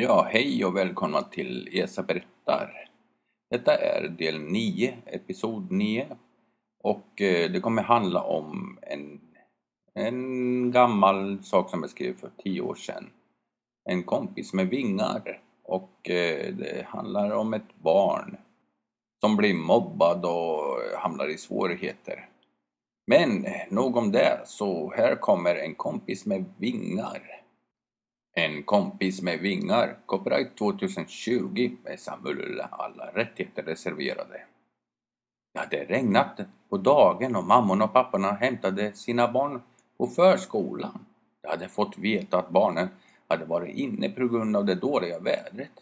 Ja, hej och välkomna till ESA berättar. Detta är del 9, episod 9. Och eh, det kommer handla om en, en gammal sak som jag skrev för 10 år sedan. En kompis med vingar. Och eh, det handlar om ett barn som blir mobbad och hamnar i svårigheter. Men eh, nog om det, så här kommer en kompis med vingar. En kompis med vingar, copyright 2020 med Samuel alla rättigheter reserverade. Det hade regnat på dagen och mammorna och papporna hämtade sina barn på förskolan. De hade fått veta att barnen hade varit inne på grund av det dåliga vädret.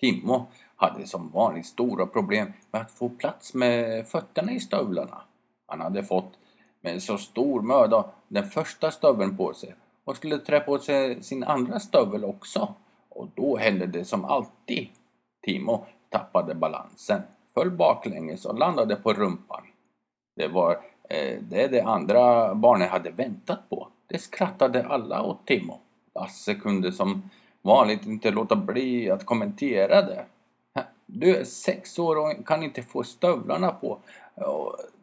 Timmo hade som vanligt stora problem med att få plats med fötterna i stövlarna. Han hade fått med så stor möda den första stöveln på sig och skulle trä på sig sin andra stövel också. Och då hände det som alltid. Timo tappade balansen, föll baklänges och landade på rumpan. Det var eh, det det andra barnet hade väntat på. Det skrattade alla åt Timo. Lasse kunde som vanligt inte låta bli att kommentera det. Du är sex år och kan inte få stövlarna på.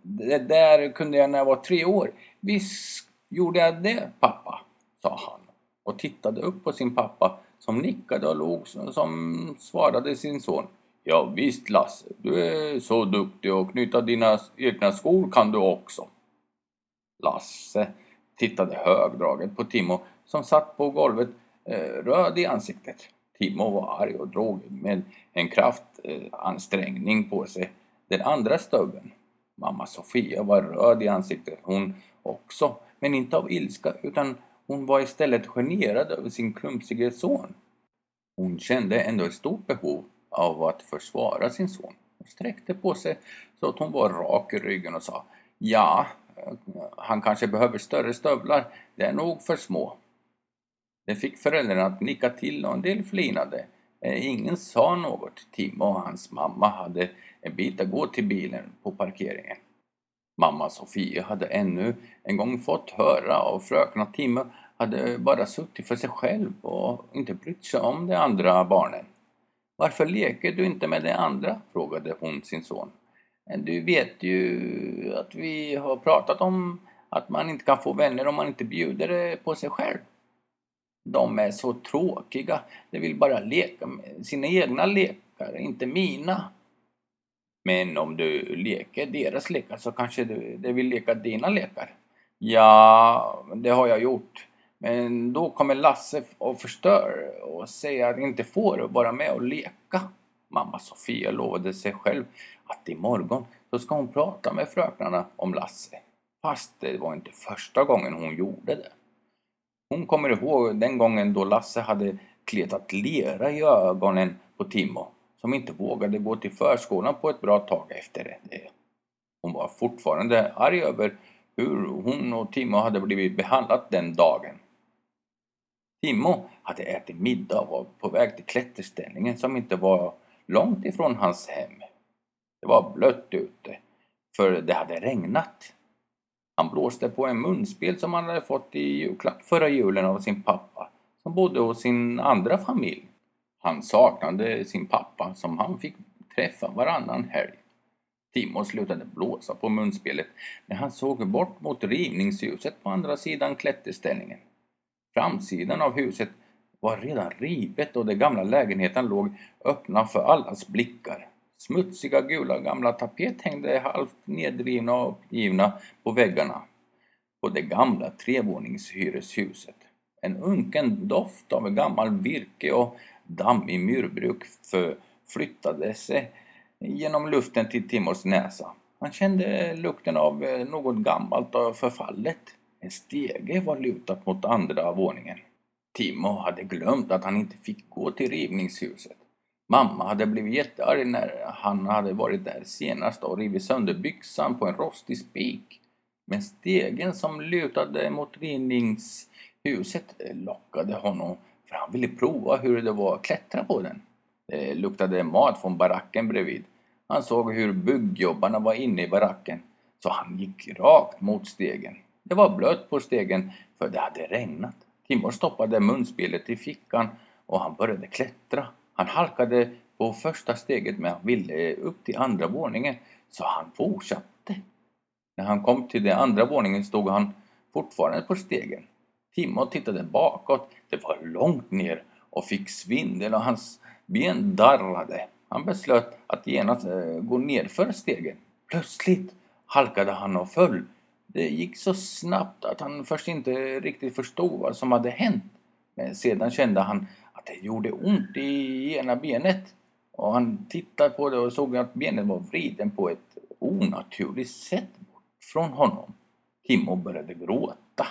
Det där kunde jag när jag var tre år. Visst gjorde jag det, pappa, sa han och tittade upp på sin pappa som nickade och log som svarade sin son. Ja visst Lasse, du är så duktig och knyta dina egna skor kan du också. Lasse tittade högdraget på Timo som satt på golvet eh, röd i ansiktet. Timo var arg och drog med en kraftansträngning eh, på sig den andra stubben. Mamma Sofia var röd i ansiktet hon också, men inte av ilska utan hon var istället generad över sin klumsige son. Hon kände ändå ett stort behov av att försvara sin son. Hon sträckte på sig så att hon var rak i ryggen och sa Ja, han kanske behöver större stövlar. Det är nog för små. Det fick föräldrarna att nicka till och en del flinade. Ingen sa något. Timo och hans mamma hade en bit att gå till bilen på parkeringen. Mamma Sofia hade ännu en gång fått höra av fröken att Timme hade bara suttit för sig själv och inte brytt sig om de andra barnen. Varför leker du inte med de andra? frågade hon sin son. Du vet ju att vi har pratat om att man inte kan få vänner om man inte bjuder på sig själv. De är så tråkiga. De vill bara leka med sina egna lekar, inte mina. Men om du leker deras lekar så kanske du, de vill leka dina lekar. Ja, det har jag gjort. Men då kommer Lasse och förstör och säger att inte får vara med och leka. Mamma Sofia lovade sig själv att imorgon så ska hon prata med fröknarna om Lasse. Fast det var inte första gången hon gjorde det. Hon kommer ihåg den gången då Lasse hade kletat lera i ögonen på Timo som inte vågade gå till förskolan på ett bra tag efter det. Hon var fortfarande arg över hur hon och Timo hade blivit behandlat den dagen. Timo hade ätit middag och var på väg till klätterställningen som inte var långt ifrån hans hem. Det var blött ute, för det hade regnat. Han blåste på en munspel som han hade fått i julklapp förra julen av sin pappa som bodde hos sin andra familj. Han saknade sin pappa som han fick träffa varannan helg. Timo slutade blåsa på munspelet när han såg bort mot rivningshuset på andra sidan klätterställningen. Framsidan av huset var redan rivet och den gamla lägenheten låg öppna för allas blickar. Smutsiga gula gamla tapet hängde halvt nedrivna och uppgivna på väggarna på det gamla trevåningshyreshuset. En unken doft av gammal virke och damm i myrbruk förflyttade sig genom luften till Timors näsa. Han kände lukten av eh, något gammalt och förfallet. En stege var lutad mot andra våningen. Timo hade glömt att han inte fick gå till rivningshuset. Mamma hade blivit jättearg när han hade varit där senast och rivit sönder byxan på en rostig spik. Men stegen som lutade mot rivningshuset lockade honom för han ville prova hur det var att klättra på den. Det luktade mat från baracken bredvid. Han såg hur byggjobbarna var inne i baracken så han gick rakt mot stegen. Det var blött på stegen för det hade regnat. Timor stoppade munspelet i fickan och han började klättra. Han halkade på första steget men han ville upp till andra våningen så han fortsatte. När han kom till den andra våningen stod han fortfarande på stegen. Timo tittade bakåt. Det var långt ner och fick svindel och hans ben darrade. Han beslöt att genast eh, gå nerför stegen. Plötsligt halkade han och föll. Det gick så snabbt att han först inte riktigt förstod vad som hade hänt. Men sedan kände han att det gjorde ont i ena benet. Och han tittade på det och såg att benet var vriden på ett onaturligt sätt bort från honom. Timo började gråta.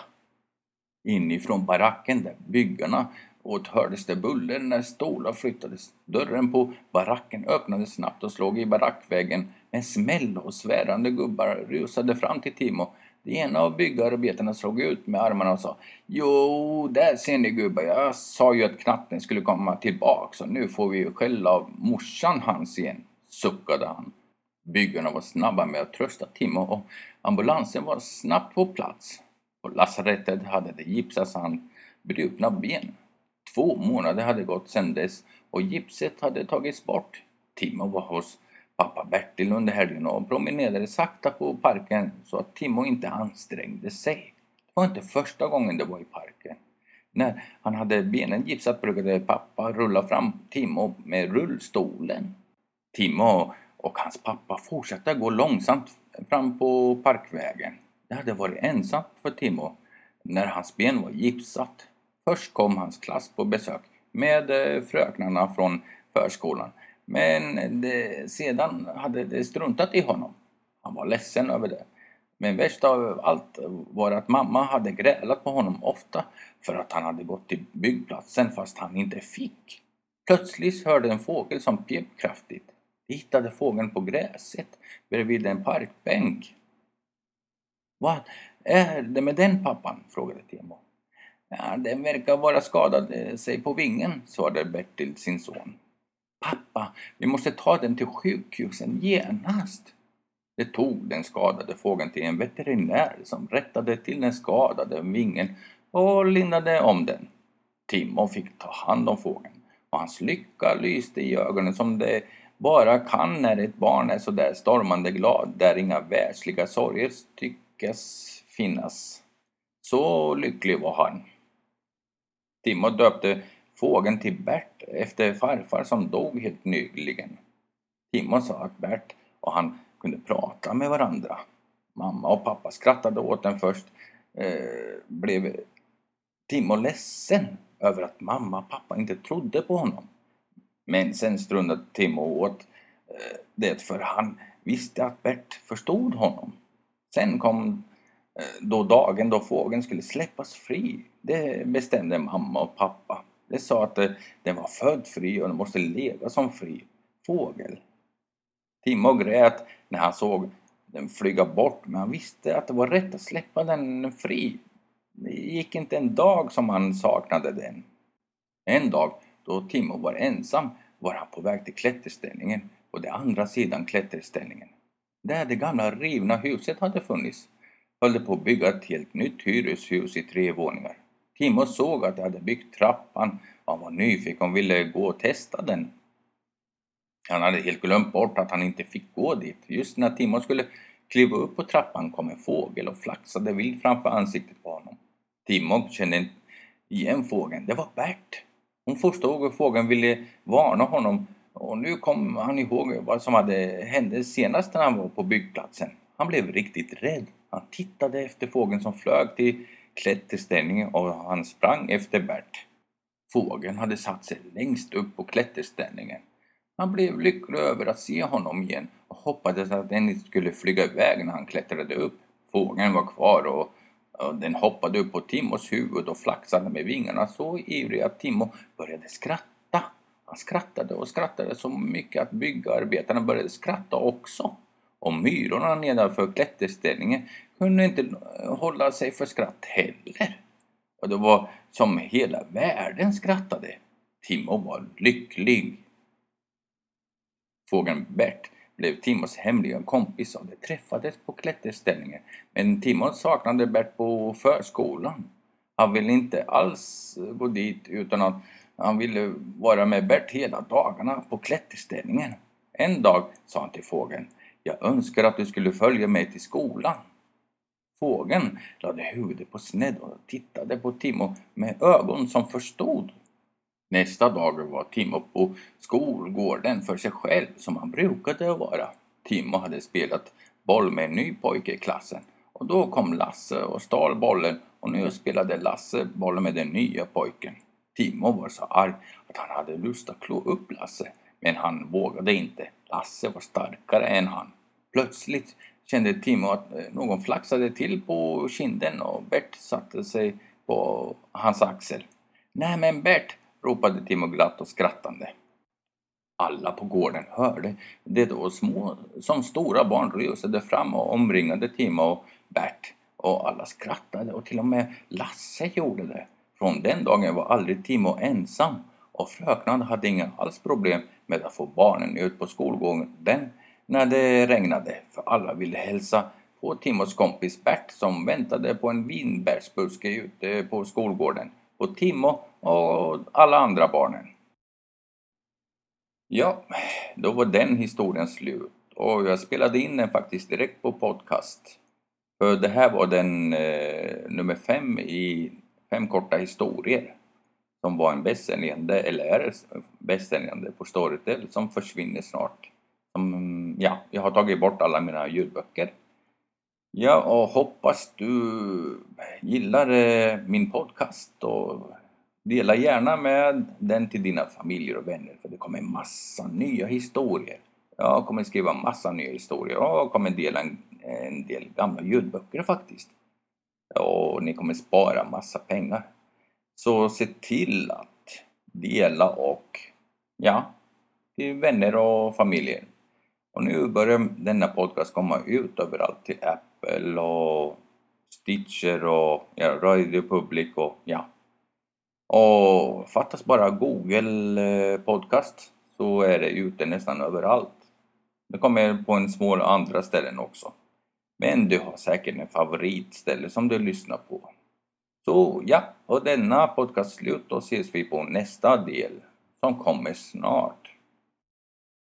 Inifrån baracken där byggarna åt hördes det buller när stolar flyttades. Dörren på baracken öppnades snabbt och slog i barackväggen. En smäll och svärande gubbar rusade fram till Timo. Det ena av byggarbetarna slog ut med armarna och sa Jo, där ser ni gubbar, jag sa ju att knatten skulle komma tillbaks och nu får vi ju skälla av morsan hans igen, suckade han. Byggarna var snabba med att trösta Timo och ambulansen var snabbt på plats. På lasarettet hade det gipsats han brutna ben. Två månader hade gått sedan dess och gipset hade tagits bort. Timo var hos pappa Bertil under helgen och promenerade sakta på parken så att Timo inte ansträngde sig. Det var inte första gången det var i parken. När han hade benen gipsat brukade pappa rulla fram Timo med rullstolen. Timo och hans pappa fortsatte gå långsamt fram på parkvägen. Det hade varit ensamt för Timo när hans ben var gipsat. Först kom hans klass på besök med eh, fröknarna från förskolan. Men det, sedan hade det struntat i honom. Han var ledsen över det. Men värst av allt var att mamma hade grälat på honom ofta för att han hade gått till byggplatsen fast han inte fick. Plötsligt hörde en fågel som pep kraftigt. De hittade fågeln på gräset bredvid en parkbänk. Vad är det med den pappan? frågade Timo. Ja, den verkar vara skadad eh, sig på vingen, svarade Bertil sin son. Pappa, vi måste ta den till sjukhusen genast. Det tog den skadade fågeln till en veterinär som rättade till den skadade vingen och lindade om den. Timo fick ta hand om fågeln och hans lycka lyste i ögonen som det bara kan när ett barn är så där stormande glad där inga världsliga sorger lyckas finnas. Så lycklig var han. Timo döpte fågeln till Bert efter farfar som dog helt nyligen. Timo sa att Bert och han kunde prata med varandra. Mamma och pappa skrattade åt den först. Eh, blev Timo ledsen över att mamma och pappa inte trodde på honom. Men sen strunade Timo åt eh, det för han visste att Bert förstod honom. Sen kom eh, då dagen då fågeln skulle släppas fri. Det bestämde mamma och pappa. De sa att eh, den var född fri och den måste leva som fri fågel. Timo grät när han såg den flyga bort men han visste att det var rätt att släppa den fri. Det gick inte en dag som han saknade den. En dag då Timo var ensam var han på väg till klätterställningen på den andra sidan klätterställningen. Där det gamla rivna huset hade funnits höll de på att bygga ett helt nytt hyreshus i tre våningar. Timo såg att de hade byggt trappan och han var nyfiken och ville gå och testa den. Han hade helt glömt bort att han inte fick gå dit. Just när Timo skulle kliva upp på trappan kom en fågel och flaxade vilt framför ansiktet på honom. Timo kände igen fågeln. Det var Bert. Hon förstod hur fågeln ville varna honom och nu kom han ihåg vad som hade hänt senast när han var på byggplatsen. Han blev riktigt rädd. Han tittade efter fågeln som flög till klätterställningen och han sprang efter Bert. Fågeln hade satt sig längst upp på klätterställningen. Han blev lycklig över att se honom igen och hoppades att den inte skulle flyga iväg när han klättrade upp. Fågeln var kvar och, och den hoppade upp på Timmos huvud och flaxade med vingarna så ivrig att Timmo började skratta. Han skrattade och skrattade så mycket att byggarbetarna började skratta också. Och myrorna nedanför klätterställningen kunde inte hålla sig för skratt heller. Och det var som hela världen skrattade. Timo var lycklig. Fågeln Bert blev Timos hemliga kompis och de träffades på klätterställningen. Men Timo saknade Bert på förskolan. Han ville inte alls gå dit utan att han ville vara med Bert hela dagarna på klätterställningen. En dag sa han till fågeln. Jag önskar att du skulle följa mig till skolan. Fågeln lade huvudet på sned och tittade på Timo med ögon som förstod. Nästa dag var Timo på skolgården för sig själv som han brukade vara. Timo hade spelat boll med en ny pojke i klassen och då kom Lasse och stal bollen och nu spelade Lasse bollen med den nya pojken. Timo var så arg att han hade lust att klå upp Lasse, men han vågade inte. Lasse var starkare än han. Plötsligt kände Timo att eh, någon flaxade till på kinden och Bert satte sig på hans axel. Nej men Bert, ropade Timo glatt och skrattande. Alla på gården hörde det då små som stora barn rusade fram och omringade Timo och Bert och alla skrattade och till och med Lasse gjorde det. Från den dagen var aldrig Timo ensam och fröknarna hade inga alls problem med att få barnen ut på skolgången när det regnade för alla ville hälsa på Timos kompis Bert som väntade på en vinbärsbuske ute på skolgården på Timo och alla andra barnen. Ja, då var den historien slut och jag spelade in den faktiskt direkt på podcast. För det här var den eh, nummer fem i Fem korta historier som var en bästsäljande, eller är bästsäljande på Storytel som försvinner snart. Som, ja, jag har tagit bort alla mina ljudböcker. Ja, och hoppas du gillar eh, min podcast och dela gärna med den till dina familjer och vänner för det kommer massa nya historier. Jag kommer skriva massa nya historier och kommer dela en, en del gamla ljudböcker faktiskt. Och ni kommer spara massa pengar. Så se till att dela och ja, till vänner och familjer. Och nu börjar denna podcast komma ut överallt till Apple och Stitcher och ja, Radio Public och ja. Och fattas bara Google eh, Podcast så är det ute nästan överallt. Det kommer på en små andra ställen också. Men du har säkert en favoritställe som du lyssnar på. Så ja, och denna podcast slut och ses vi på nästa del som kommer snart.